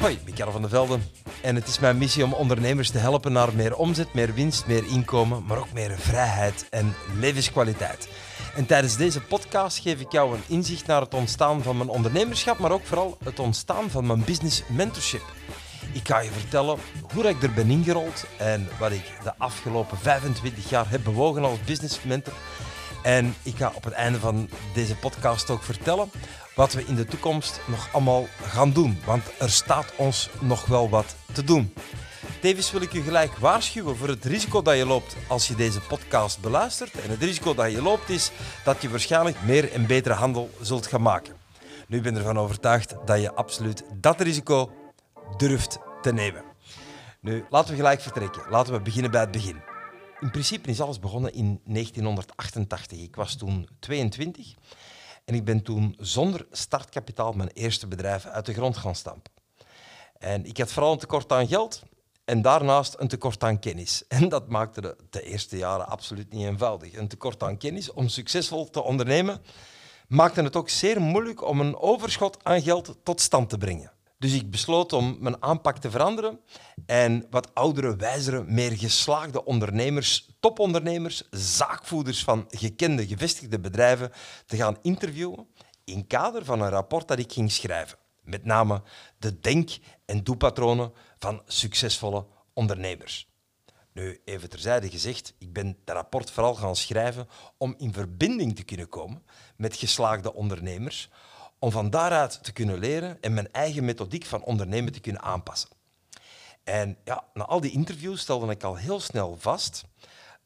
Hoi, ik ben van der Velde en het is mijn missie om ondernemers te helpen naar meer omzet, meer winst, meer inkomen, maar ook meer vrijheid en levenskwaliteit. En tijdens deze podcast geef ik jou een inzicht naar het ontstaan van mijn ondernemerschap, maar ook vooral het ontstaan van mijn business mentorship. Ik ga je vertellen hoe ik er ben ingerold en wat ik de afgelopen 25 jaar heb bewogen als business mentor. En ik ga op het einde van deze podcast ook vertellen wat we in de toekomst nog allemaal gaan doen. Want er staat ons nog wel wat te doen. Tevens wil ik je gelijk waarschuwen voor het risico dat je loopt als je deze podcast beluistert. En het risico dat je loopt is dat je waarschijnlijk meer en betere handel zult gaan maken. Nu ben ik ervan overtuigd dat je absoluut dat risico durft te nemen. Nu, laten we gelijk vertrekken. Laten we beginnen bij het begin. In principe is alles begonnen in 1988. Ik was toen 22 en ik ben toen zonder startkapitaal mijn eerste bedrijf uit de grond gaan stampen. En ik had vooral een tekort aan geld en daarnaast een tekort aan kennis. En dat maakte de, de eerste jaren absoluut niet eenvoudig. Een tekort aan kennis om succesvol te ondernemen maakte het ook zeer moeilijk om een overschot aan geld tot stand te brengen. Dus ik besloot om mijn aanpak te veranderen en wat oudere, wijzere, meer geslaagde ondernemers, topondernemers, zaakvoerders van gekende, gevestigde bedrijven te gaan interviewen in kader van een rapport dat ik ging schrijven. Met name de denk- en doepatronen van succesvolle ondernemers. Nu, even terzijde gezegd, ik ben dat rapport vooral gaan schrijven om in verbinding te kunnen komen met geslaagde ondernemers, om van daaruit te kunnen leren en mijn eigen methodiek van ondernemen te kunnen aanpassen. En ja, na al die interviews stelde ik al heel snel vast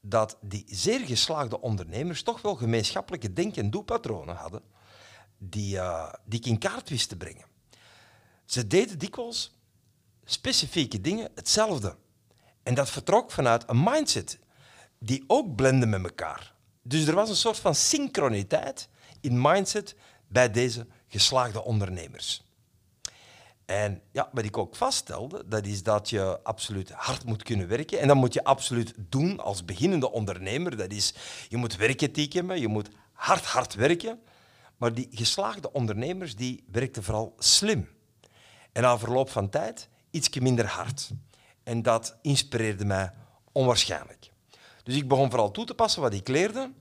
dat die zeer geslaagde ondernemers toch wel gemeenschappelijke denk- en doepatronen hadden die, uh, die ik in kaart wist te brengen. Ze deden dikwijls specifieke dingen hetzelfde. En dat vertrok vanuit een mindset die ook blende met elkaar. Dus er was een soort van synchroniteit in mindset bij deze geslaagde ondernemers. En ja, wat ik ook vaststelde, dat is dat je absoluut hard moet kunnen werken. En dat moet je absoluut doen als beginnende ondernemer. Dat is, je moet werkethiek hebben, je moet hard, hard werken. Maar die geslaagde ondernemers, die werkten vooral slim. En na verloop van tijd iets minder hard. En dat inspireerde mij onwaarschijnlijk. Dus ik begon vooral toe te passen wat ik leerde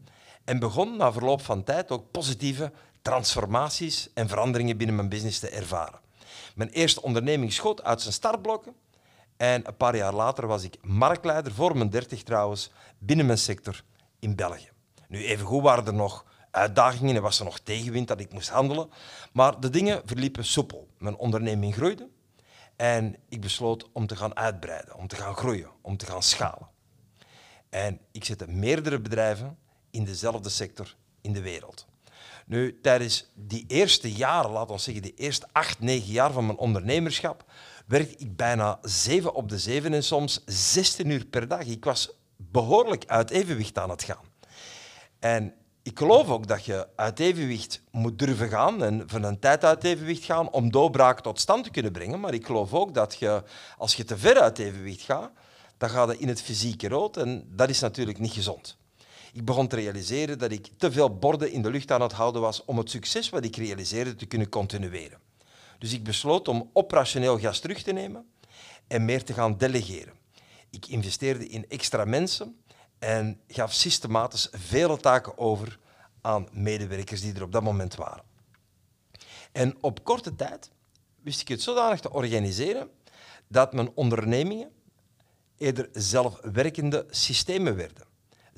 en begon na verloop van tijd ook positieve transformaties en veranderingen binnen mijn business te ervaren. Mijn eerste onderneming schoot uit zijn startblokken en een paar jaar later was ik marktleider, voor mijn dertig trouwens, binnen mijn sector in België. Nu, evengoed waren er nog uitdagingen en was er nog tegenwind dat ik moest handelen, maar de dingen verliepen soepel. Mijn onderneming groeide en ik besloot om te gaan uitbreiden, om te gaan groeien, om te gaan schalen. En ik zette meerdere bedrijven in dezelfde sector in de wereld. Nu, tijdens die eerste jaren, laten we zeggen, de eerste acht, negen jaar van mijn ondernemerschap, werkte ik bijna zeven op de zeven en soms 16 uur per dag. Ik was behoorlijk uit evenwicht aan het gaan. En ik geloof ook dat je uit evenwicht moet durven gaan en van een tijd uit evenwicht gaan om doorbraken tot stand te kunnen brengen. Maar ik geloof ook dat je, als je te ver uit evenwicht gaat, dan ga je in het fysieke rood en dat is natuurlijk niet gezond. Ik begon te realiseren dat ik te veel borden in de lucht aan het houden was om het succes wat ik realiseerde te kunnen continueren. Dus ik besloot om operationeel gas terug te nemen en meer te gaan delegeren. Ik investeerde in extra mensen en gaf systematisch vele taken over aan medewerkers die er op dat moment waren. En op korte tijd wist ik het zodanig te organiseren dat mijn ondernemingen eerder zelfwerkende systemen werden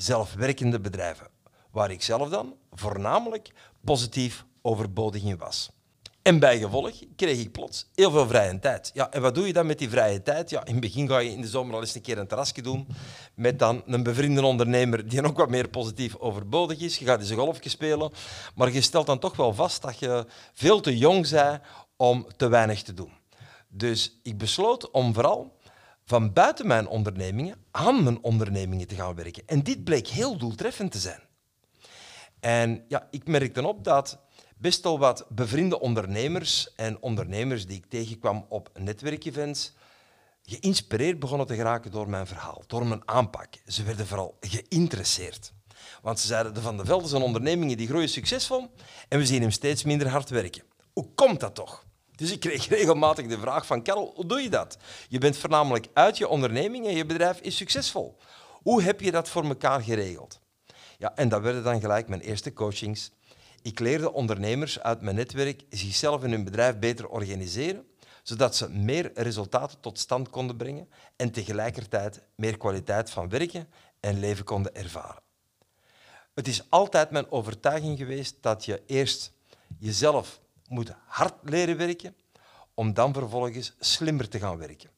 zelfwerkende bedrijven, waar ik zelf dan voornamelijk positief overbodig in was. En bijgevolg kreeg ik plots heel veel vrije tijd. Ja, en wat doe je dan met die vrije tijd? Ja, in het begin ga je in de zomer al eens een keer een terrasje doen met dan een bevriende ondernemer die ook wat meer positief overbodig is. Je gaat eens een golfje spelen, maar je stelt dan toch wel vast dat je veel te jong bent om te weinig te doen. Dus ik besloot om vooral van buiten mijn ondernemingen aan mijn ondernemingen te gaan werken. En dit bleek heel doeltreffend te zijn. En ja, ik merkte op dat best wel wat bevriende ondernemers en ondernemers die ik tegenkwam op netwerkevents geïnspireerd begonnen te geraken door mijn verhaal, door mijn aanpak. Ze werden vooral geïnteresseerd. Want ze zeiden, de Van de Velde zijn ondernemingen die groeien succesvol en we zien hem steeds minder hard werken. Hoe komt dat toch? Dus ik kreeg regelmatig de vraag van, Karel, hoe doe je dat? Je bent voornamelijk uit je onderneming en je bedrijf is succesvol. Hoe heb je dat voor elkaar geregeld? Ja, en dat werden dan gelijk mijn eerste coachings. Ik leerde ondernemers uit mijn netwerk zichzelf en hun bedrijf beter organiseren, zodat ze meer resultaten tot stand konden brengen en tegelijkertijd meer kwaliteit van werken en leven konden ervaren. Het is altijd mijn overtuiging geweest dat je eerst jezelf moet hard leren werken, om dan vervolgens slimmer te gaan werken.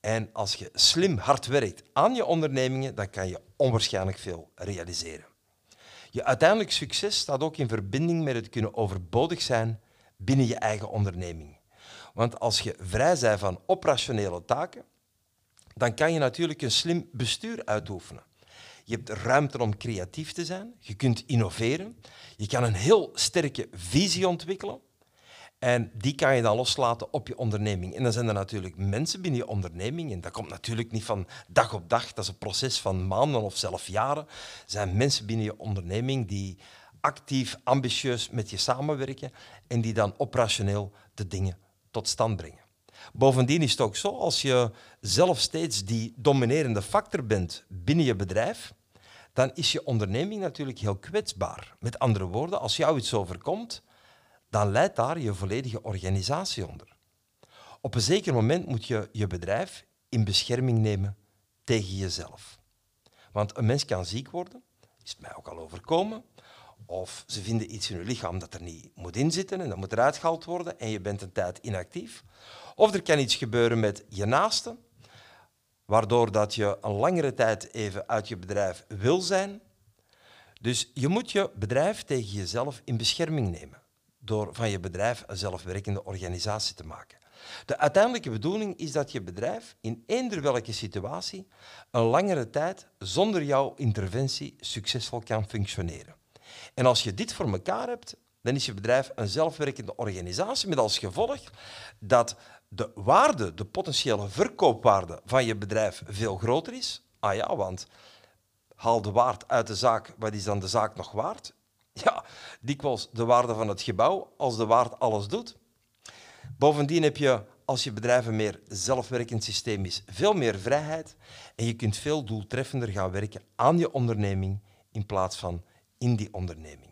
En als je slim hard werkt aan je ondernemingen, dan kan je onwaarschijnlijk veel realiseren. Je uiteindelijk succes staat ook in verbinding met het kunnen overbodig zijn binnen je eigen onderneming. Want als je vrij bent van operationele taken, dan kan je natuurlijk een slim bestuur uitoefenen. Je hebt ruimte om creatief te zijn, je kunt innoveren, je kan een heel sterke visie ontwikkelen en die kan je dan loslaten op je onderneming. En dan zijn er natuurlijk mensen binnen je onderneming, en dat komt natuurlijk niet van dag op dag, dat is een proces van maanden of zelfs jaren. Er zijn mensen binnen je onderneming die actief, ambitieus met je samenwerken en die dan operationeel de dingen tot stand brengen. Bovendien is het ook zo, als je zelf steeds die dominerende factor bent binnen je bedrijf, dan is je onderneming natuurlijk heel kwetsbaar. Met andere woorden, als jou iets overkomt, dan leidt daar je volledige organisatie onder. Op een zeker moment moet je je bedrijf in bescherming nemen tegen jezelf. Want een mens kan ziek worden, is mij ook al overkomen, of ze vinden iets in je lichaam dat er niet moet inzitten en dat moet eruit gehaald worden en je bent een tijd inactief. Of er kan iets gebeuren met je naaste, waardoor dat je een langere tijd even uit je bedrijf wil zijn. Dus je moet je bedrijf tegen jezelf in bescherming nemen door van je bedrijf een zelfwerkende organisatie te maken. De uiteindelijke bedoeling is dat je bedrijf in eender welke situatie een langere tijd zonder jouw interventie succesvol kan functioneren. En als je dit voor elkaar hebt, dan is je bedrijf een zelfwerkende organisatie met als gevolg dat de waarde, de potentiële verkoopwaarde van je bedrijf veel groter is. Ah ja, want haal de waard uit de zaak, wat is dan de zaak nog waard? Ja, dikwijls de waarde van het gebouw als de waard alles doet. Bovendien heb je, als je bedrijf een meer zelfwerkend systeem is, veel meer vrijheid en je kunt veel doeltreffender gaan werken aan je onderneming in plaats van in die onderneming.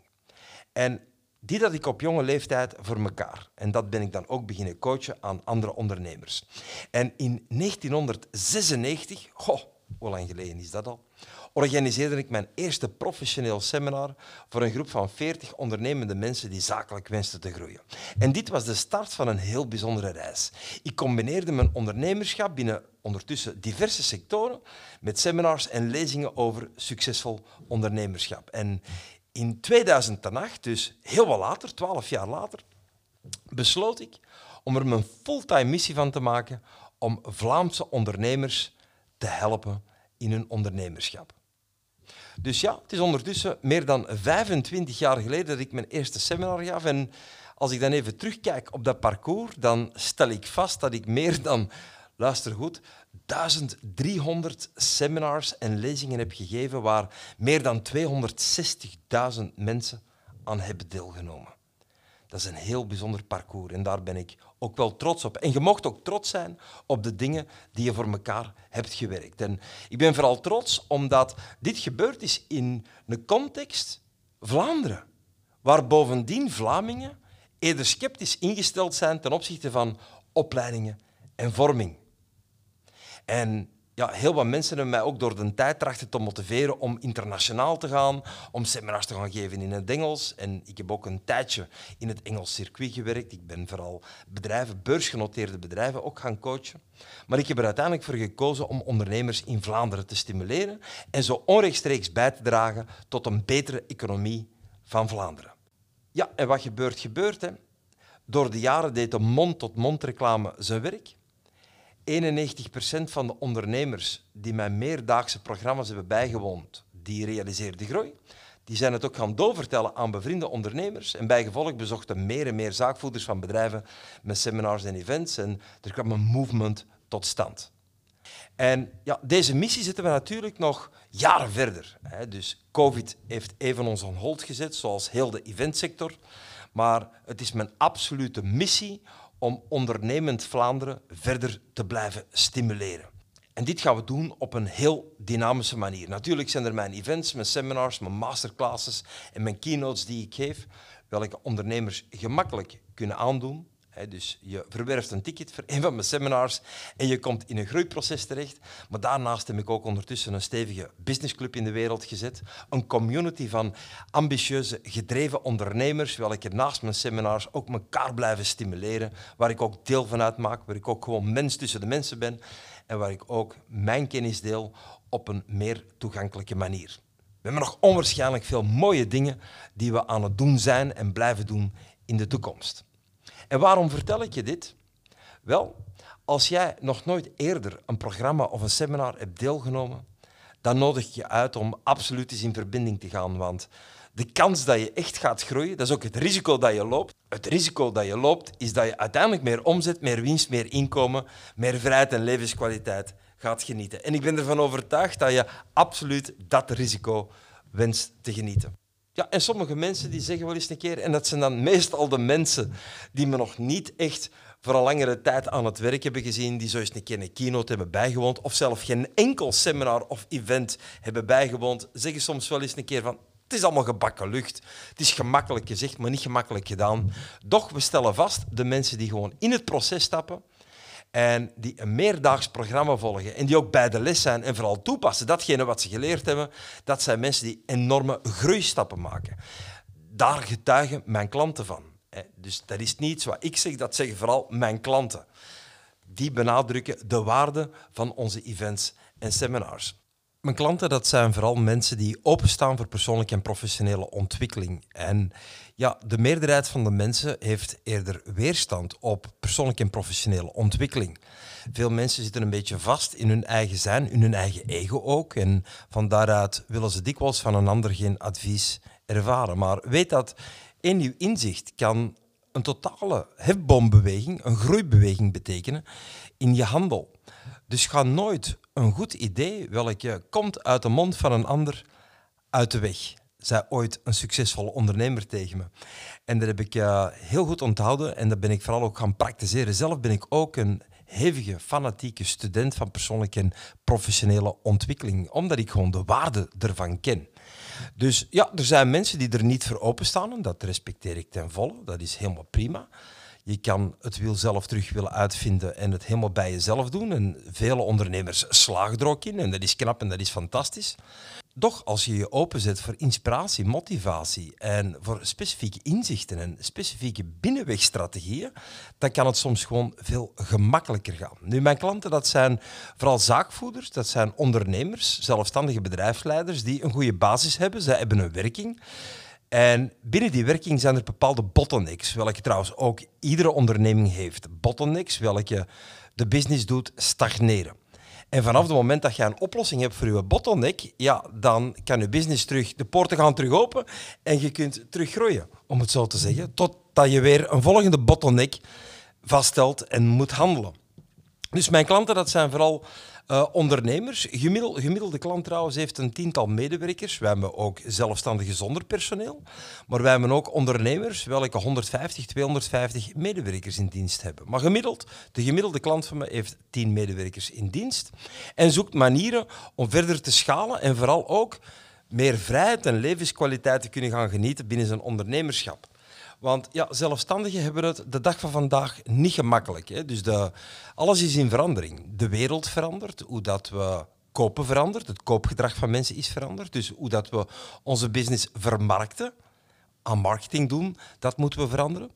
En die dat ik op jonge leeftijd voor elkaar. En dat ben ik dan ook beginnen coachen aan andere ondernemers. En in 1996, goh, hoe lang geleden is dat al? Organiseerde ik mijn eerste professioneel seminar voor een groep van 40 ondernemende mensen die zakelijk wensten te groeien. En dit was de start van een heel bijzondere reis. Ik combineerde mijn ondernemerschap binnen ondertussen diverse sectoren met seminars en lezingen over succesvol ondernemerschap. En in 2008, dus heel wat later, 12 jaar later, besloot ik om er mijn fulltime missie van te maken om Vlaamse ondernemers te helpen in hun ondernemerschap. Dus ja, het is ondertussen meer dan 25 jaar geleden dat ik mijn eerste seminar gaf. En als ik dan even terugkijk op dat parcours, dan stel ik vast dat ik meer dan, luister goed, 1300 seminars en lezingen heb gegeven waar meer dan 260.000 mensen aan hebben deelgenomen. Dat is een heel bijzonder parcours en daar ben ik ook wel trots op. En je mocht ook trots zijn op de dingen die je voor elkaar hebt gewerkt. En ik ben vooral trots omdat dit gebeurd is in een context Vlaanderen, waar bovendien Vlamingen eerder sceptisch ingesteld zijn ten opzichte van opleidingen en vorming. En ja, heel wat mensen hebben mij ook door de tijd trachten te motiveren om internationaal te gaan, om seminars te gaan geven in het Engels. En ik heb ook een tijdje in het Engels circuit gewerkt. Ik ben vooral bedrijven, beursgenoteerde bedrijven, ook gaan coachen. Maar ik heb er uiteindelijk voor gekozen om ondernemers in Vlaanderen te stimuleren en zo onrechtstreeks bij te dragen tot een betere economie van Vlaanderen. Ja, en wat gebeurt, gebeurt. Hè. Door de jaren deed de mond-tot-mond reclame zijn werk. 91% van de ondernemers die mijn meerdaagse programma's hebben bijgewoond, die realiseerden groei. Die zijn het ook gaan doorvertellen aan bevriende ondernemers. En bijgevolg bezochten meer en meer zaakvoerders van bedrijven met seminars en events. En er kwam een movement tot stand. En ja, deze missie zetten we natuurlijk nog jaren verder. Hè. Dus COVID heeft even ons on hold gezet, zoals heel de eventsector. Maar het is mijn absolute missie om ondernemend Vlaanderen verder te blijven stimuleren. En dit gaan we doen op een heel dynamische manier. Natuurlijk zijn er mijn events, mijn seminars, mijn masterclasses en mijn keynotes die ik geef, welke ondernemers gemakkelijk kunnen aandoen. Dus je verwerft een ticket voor een van mijn seminars en je komt in een groeiproces terecht. Maar daarnaast heb ik ook ondertussen een stevige businessclub in de wereld gezet. Een community van ambitieuze, gedreven ondernemers, welke naast mijn seminars ook elkaar blijven stimuleren. Waar ik ook deel van uitmaak, waar ik ook gewoon mens tussen de mensen ben en waar ik ook mijn kennis deel op een meer toegankelijke manier. We hebben nog onwaarschijnlijk veel mooie dingen die we aan het doen zijn en blijven doen in de toekomst. En waarom vertel ik je dit? Wel, als jij nog nooit eerder een programma of een seminar hebt deelgenomen, dan nodig ik je uit om absoluut eens in verbinding te gaan. Want de kans dat je echt gaat groeien, dat is ook het risico dat je loopt. Het risico dat je loopt, is dat je uiteindelijk meer omzet, meer winst, meer inkomen, meer vrijheid en levenskwaliteit gaat genieten. En ik ben ervan overtuigd dat je absoluut dat risico wenst te genieten. Ja, en sommige mensen die zeggen wel eens een keer, en dat zijn dan meestal de mensen die me nog niet echt voor een langere tijd aan het werk hebben gezien, die zo eens een keer een keynote hebben bijgewoond, of zelf geen enkel seminar of event hebben bijgewoond, zeggen soms wel eens een keer van, het is allemaal gebakken lucht. Het is gemakkelijk gezegd, maar niet gemakkelijk gedaan. Doch we stellen vast, de mensen die gewoon in het proces stappen en die een meerdaags programma volgen en die ook bij de les zijn en vooral toepassen, datgene wat ze geleerd hebben, dat zijn mensen die enorme groeistappen maken. Daar getuigen mijn klanten van. Dus dat is niet wat ik zeg, dat zeggen vooral mijn klanten. Die benadrukken de waarde van onze events en seminars. Mijn klanten dat zijn vooral mensen die openstaan voor persoonlijke en professionele ontwikkeling. En ja, de meerderheid van de mensen heeft eerder weerstand op persoonlijke en professionele ontwikkeling. Veel mensen zitten een beetje vast in hun eigen zijn, in hun eigen ego ook. En van daaruit willen ze dikwijls van een ander geen advies ervaren. Maar weet dat één nieuw inzicht kan een totale hefboombeweging, een groeibeweging betekenen in je handel. Dus ga nooit een goed idee, welke komt uit de mond van een ander, uit de weg. Zij ooit een succesvolle ondernemer tegen me. En dat heb ik uh, heel goed onthouden en dat ben ik vooral ook gaan praktiseren. Zelf ben ik ook een hevige, fanatieke student van persoonlijke en professionele ontwikkeling, omdat ik gewoon de waarde ervan ken. Dus ja, er zijn mensen die er niet voor openstaan en dat respecteer ik ten volle. Dat is helemaal prima. Je kan het wiel zelf terug willen uitvinden en het helemaal bij jezelf doen. En vele ondernemers slagen er ook in en dat is knap en dat is fantastisch. Doch als je je openzet voor inspiratie, motivatie en voor specifieke inzichten en specifieke binnenwegstrategieën, dan kan het soms gewoon veel gemakkelijker gaan. Nu, mijn klanten, dat zijn vooral zaakvoerders, dat zijn ondernemers, zelfstandige bedrijfsleiders die een goede basis hebben. Zij hebben een werking. En binnen die werking zijn er bepaalde bottlenecks, welke trouwens ook iedere onderneming heeft. Bottlenecks, welke de business doet stagneren. En vanaf het moment dat je een oplossing hebt voor je bottleneck, ja, dan kan je business terug, de poorten gaan terug open en je kunt terug groeien, om het zo te zeggen, totdat je weer een volgende bottleneck vaststelt en moet handelen. Dus mijn klanten, dat zijn vooral uh, ondernemers. Gemiddel, gemiddelde klant trouwens heeft een tiental medewerkers. Wij hebben ook zelfstandigen zonder personeel. Maar wij hebben ook ondernemers welke 150, 250 medewerkers in dienst hebben. Maar gemiddeld, de gemiddelde klant van me heeft 10 medewerkers in dienst. En zoekt manieren om verder te schalen en vooral ook meer vrijheid en levenskwaliteit te kunnen gaan genieten binnen zijn ondernemerschap. Want ja, zelfstandigen hebben het de dag van vandaag niet gemakkelijk. Hè? Dus de, alles is in verandering. De wereld verandert, hoe dat we kopen verandert, het koopgedrag van mensen is veranderd. Dus hoe dat we onze business vermarkten, aan marketing doen, dat moeten we veranderen.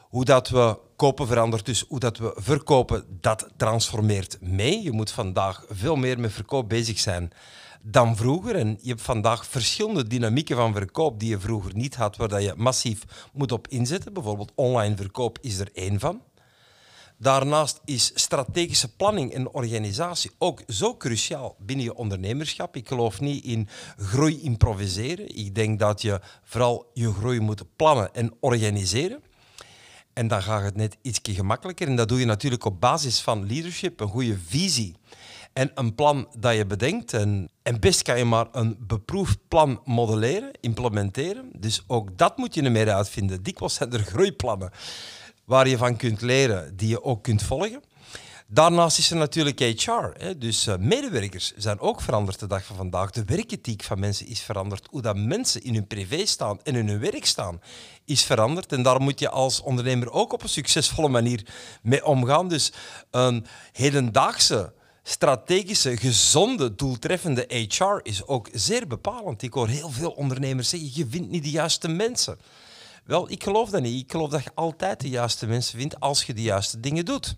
Hoe dat we kopen verandert, dus hoe dat we verkopen, dat transformeert mee. Je moet vandaag veel meer met verkoop bezig zijn dan vroeger. En je hebt vandaag verschillende dynamieken van verkoop die je vroeger niet had, waar dat je massief moet op inzetten. Bijvoorbeeld online verkoop is er één van. Daarnaast is strategische planning en organisatie ook zo cruciaal binnen je ondernemerschap. Ik geloof niet in groei improviseren. Ik denk dat je vooral je groei moet plannen en organiseren. En dan gaat het net iets gemakkelijker. En dat doe je natuurlijk op basis van leadership, een goede visie en een plan dat je bedenkt. En, en best kan je maar een beproefd plan modelleren, implementeren. Dus ook dat moet je er meer uitvinden. Dikwijls zijn er groeiplannen waar je van kunt leren, die je ook kunt volgen. Daarnaast is er natuurlijk HR. Hè. Dus uh, medewerkers zijn ook veranderd de dag van vandaag. De werkethiek van mensen is veranderd. Hoe dat mensen in hun privé staan en in hun werk staan, is veranderd. En daar moet je als ondernemer ook op een succesvolle manier mee omgaan. Dus een hedendaagse, strategische, gezonde, doeltreffende HR is ook zeer bepalend. Ik hoor heel veel ondernemers zeggen, je vindt niet de juiste mensen. Wel, ik geloof dat niet. Ik geloof dat je altijd de juiste mensen vindt als je de juiste dingen doet.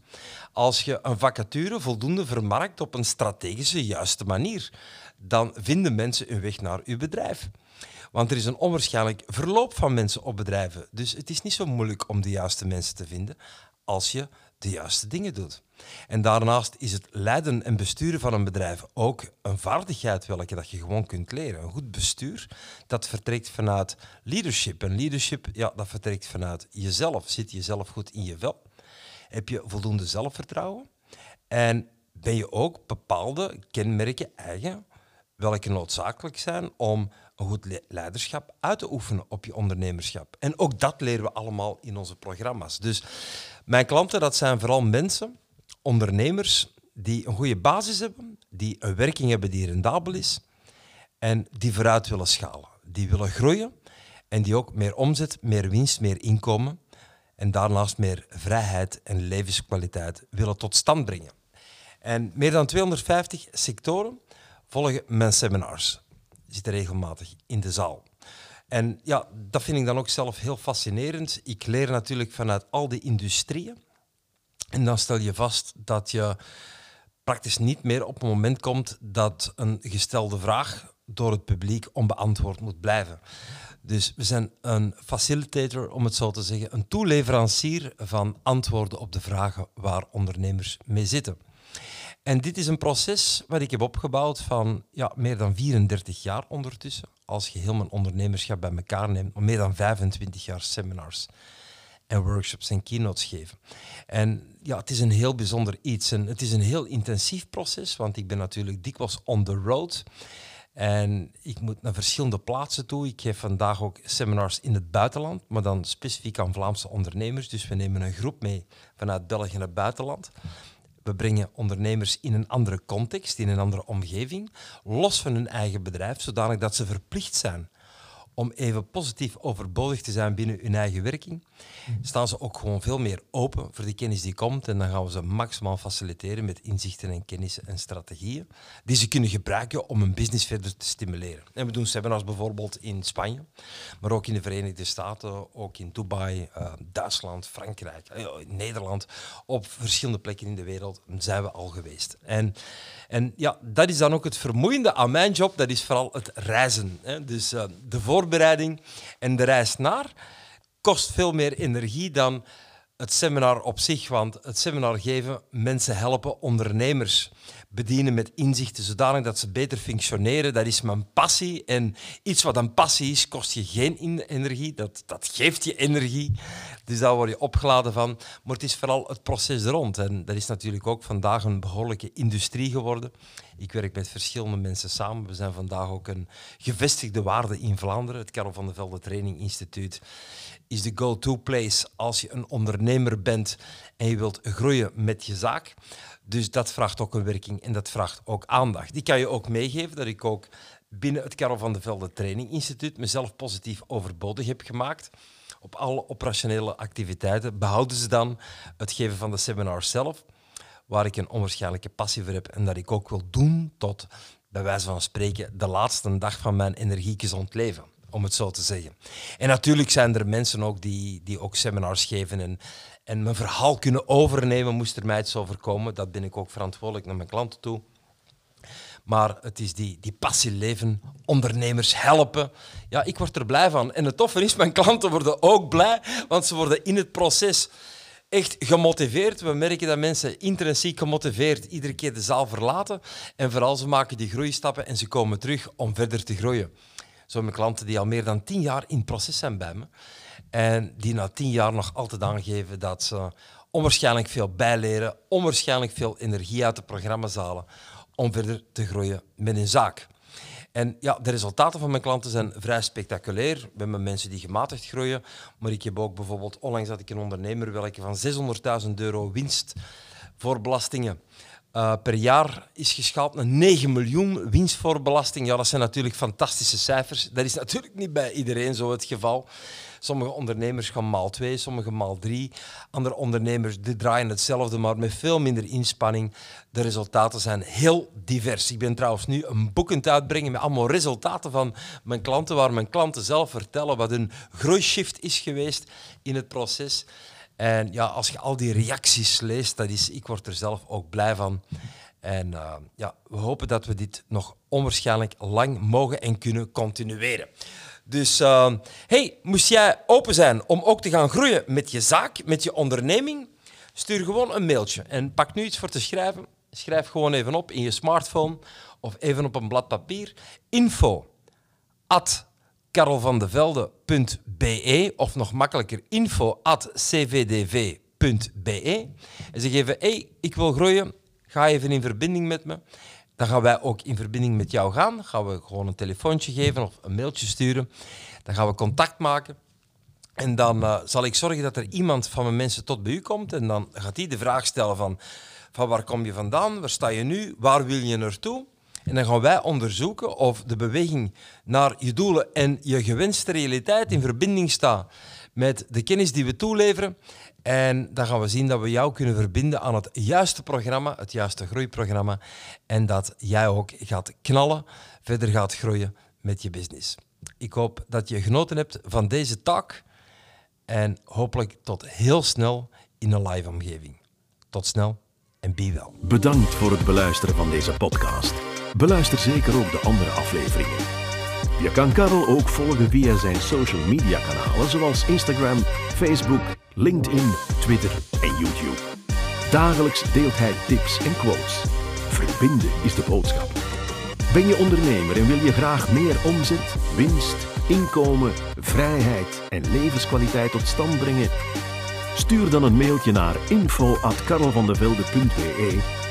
Als je een vacature voldoende vermarkt op een strategische, juiste manier, dan vinden mensen hun weg naar uw bedrijf. Want er is een onwaarschijnlijk verloop van mensen op bedrijven. Dus het is niet zo moeilijk om de juiste mensen te vinden als je de juiste dingen doet. En daarnaast is het leiden en besturen van een bedrijf ook een vaardigheid welke dat je gewoon kunt leren. Een goed bestuur, dat vertrekt vanuit leadership. En leadership, ja, dat vertrekt vanuit jezelf. Zit jezelf goed in je vel? Heb je voldoende zelfvertrouwen? En ben je ook bepaalde kenmerken eigen, welke noodzakelijk zijn om een goed leiderschap uit te oefenen op je ondernemerschap. En ook dat leren we allemaal in onze programma's. Dus mijn klanten, dat zijn vooral mensen, ondernemers, die een goede basis hebben, die een werking hebben die rendabel is en die vooruit willen schalen. Die willen groeien en die ook meer omzet, meer winst, meer inkomen en daarnaast meer vrijheid en levenskwaliteit willen tot stand brengen. En meer dan 250 sectoren volgen mijn seminars. Zitten regelmatig in de zaal. En ja, dat vind ik dan ook zelf heel fascinerend. Ik leer natuurlijk vanuit al die industrieën. En dan stel je vast dat je praktisch niet meer op het moment komt dat een gestelde vraag door het publiek onbeantwoord moet blijven. Dus we zijn een facilitator, om het zo te zeggen, een toeleverancier van antwoorden op de vragen waar ondernemers mee zitten. En dit is een proces wat ik heb opgebouwd van ja, meer dan 34 jaar ondertussen. Als je heel mijn ondernemerschap bij elkaar neemt, meer dan 25 jaar seminars en workshops en keynotes geven. En ja, het is een heel bijzonder iets. En het is een heel intensief proces, want ik ben natuurlijk dikwijls on the road. En ik moet naar verschillende plaatsen toe. Ik geef vandaag ook seminars in het buitenland, maar dan specifiek aan Vlaamse ondernemers. Dus we nemen een groep mee vanuit België naar het buitenland. We brengen ondernemers in een andere context, in een andere omgeving, los van hun eigen bedrijf, zodanig dat ze verplicht zijn om even positief overbodig te zijn binnen hun eigen werking, staan ze ook gewoon veel meer open voor de kennis die komt. En dan gaan we ze maximaal faciliteren met inzichten en kennissen en strategieën die ze kunnen gebruiken om hun business verder te stimuleren. En we doen seminars bijvoorbeeld in Spanje, maar ook in de Verenigde Staten, ook in Dubai, uh, Duitsland, Frankrijk, uh, Nederland. Op verschillende plekken in de wereld zijn we al geweest. En, en ja, dat is dan ook het vermoeiende aan mijn job, dat is vooral het reizen. Hè. Dus uh, de voorbereiding en de reis naar kost veel meer energie dan het seminar op zich. Want het seminar geven, mensen helpen, ondernemers bedienen met inzichten zodanig dat ze beter functioneren. Dat is mijn passie. En iets wat een passie is, kost je geen energie. Dat, dat geeft je energie. Dus daar word je opgeladen van. Maar het is vooral het proces rond. En dat is natuurlijk ook vandaag een behoorlijke industrie geworden. Ik werk met verschillende mensen samen. We zijn vandaag ook een gevestigde waarde in Vlaanderen. Het Karel van der Velde Training Instituut is de go-to place als je een ondernemer bent en je wilt groeien met je zaak. Dus dat vraagt ook een werking en dat vraagt ook aandacht. Die kan je ook meegeven dat ik ook binnen het Karel van der Velde Training Instituut mezelf positief overbodig heb gemaakt. Op alle operationele activiteiten behouden ze dan het geven van de seminars zelf, waar ik een onwaarschijnlijke passie voor heb en dat ik ook wil doen tot, bij wijze van spreken, de laatste dag van mijn energiegezond leven om het zo te zeggen. En natuurlijk zijn er mensen ook die, die ook seminars geven en, en mijn verhaal kunnen overnemen, moest er mij iets overkomen. Dat ben ik ook verantwoordelijk naar mijn klanten toe. Maar het is die, die passie leven, ondernemers helpen. Ja, ik word er blij van. En het toffe is, mijn klanten worden ook blij, want ze worden in het proces echt gemotiveerd. We merken dat mensen intrinsiek gemotiveerd iedere keer de zaal verlaten. En vooral ze maken die groeistappen en ze komen terug om verder te groeien. Zo mijn klanten die al meer dan tien jaar in proces zijn bij me. En die na tien jaar nog altijd aangeven dat ze onwaarschijnlijk veel bijleren, onwaarschijnlijk veel energie uit de programma's halen, om verder te groeien met een zaak. En ja, de resultaten van mijn klanten zijn vrij spectaculair. We hebben mensen die gematigd groeien, maar ik heb ook bijvoorbeeld, onlangs had ik een ondernemer welke van 600.000 euro winst voor belastingen uh, per jaar is geschaald naar 9 miljoen winst voor belasting. Ja, dat zijn natuurlijk fantastische cijfers. Dat is natuurlijk niet bij iedereen zo het geval. Sommige ondernemers gaan maal 2, sommige maal 3. Andere ondernemers die draaien hetzelfde, maar met veel minder inspanning. De resultaten zijn heel divers. Ik ben trouwens nu een boek aan uitbrengen met allemaal resultaten van mijn klanten, waar mijn klanten zelf vertellen wat hun groeishift is geweest in het proces. En ja, als je al die reacties leest, dat is, ik word er zelf ook blij van. En uh, ja, we hopen dat we dit nog onwaarschijnlijk lang mogen en kunnen continueren. Dus uh, hey, moest jij open zijn om ook te gaan groeien met je zaak, met je onderneming? Stuur gewoon een mailtje en pak nu iets voor te schrijven. Schrijf gewoon even op in je smartphone of even op een blad papier. Info at karelvandevelde.be of nog makkelijker info.cvdv.be. En ze geven, hey, ik wil groeien, ga even in verbinding met me. Dan gaan wij ook in verbinding met jou gaan. Gaan we gewoon een telefoontje geven of een mailtje sturen. Dan gaan we contact maken. En dan uh, zal ik zorgen dat er iemand van mijn mensen tot bij u komt. En dan gaat hij de vraag stellen van, van waar kom je vandaan? Waar sta je nu? Waar wil je naartoe? En dan gaan wij onderzoeken of de beweging naar je doelen en je gewenste realiteit in verbinding staat met de kennis die we toeleveren. En dan gaan we zien dat we jou kunnen verbinden aan het juiste programma, het juiste groeiprogramma. En dat jij ook gaat knallen, verder gaat groeien met je business. Ik hoop dat je genoten hebt van deze talk. En hopelijk tot heel snel in een live omgeving. Tot snel en be wel. Bedankt voor het beluisteren van deze podcast. Beluister zeker ook de andere afleveringen. Je kan Karel ook volgen via zijn social media kanalen zoals Instagram, Facebook, LinkedIn, Twitter en YouTube. Dagelijks deelt hij tips en quotes. Verbinden is de boodschap. Ben je ondernemer en wil je graag meer omzet, winst, inkomen, vrijheid en levenskwaliteit tot stand brengen? Stuur dan een mailtje naar info.karelvandevelde.be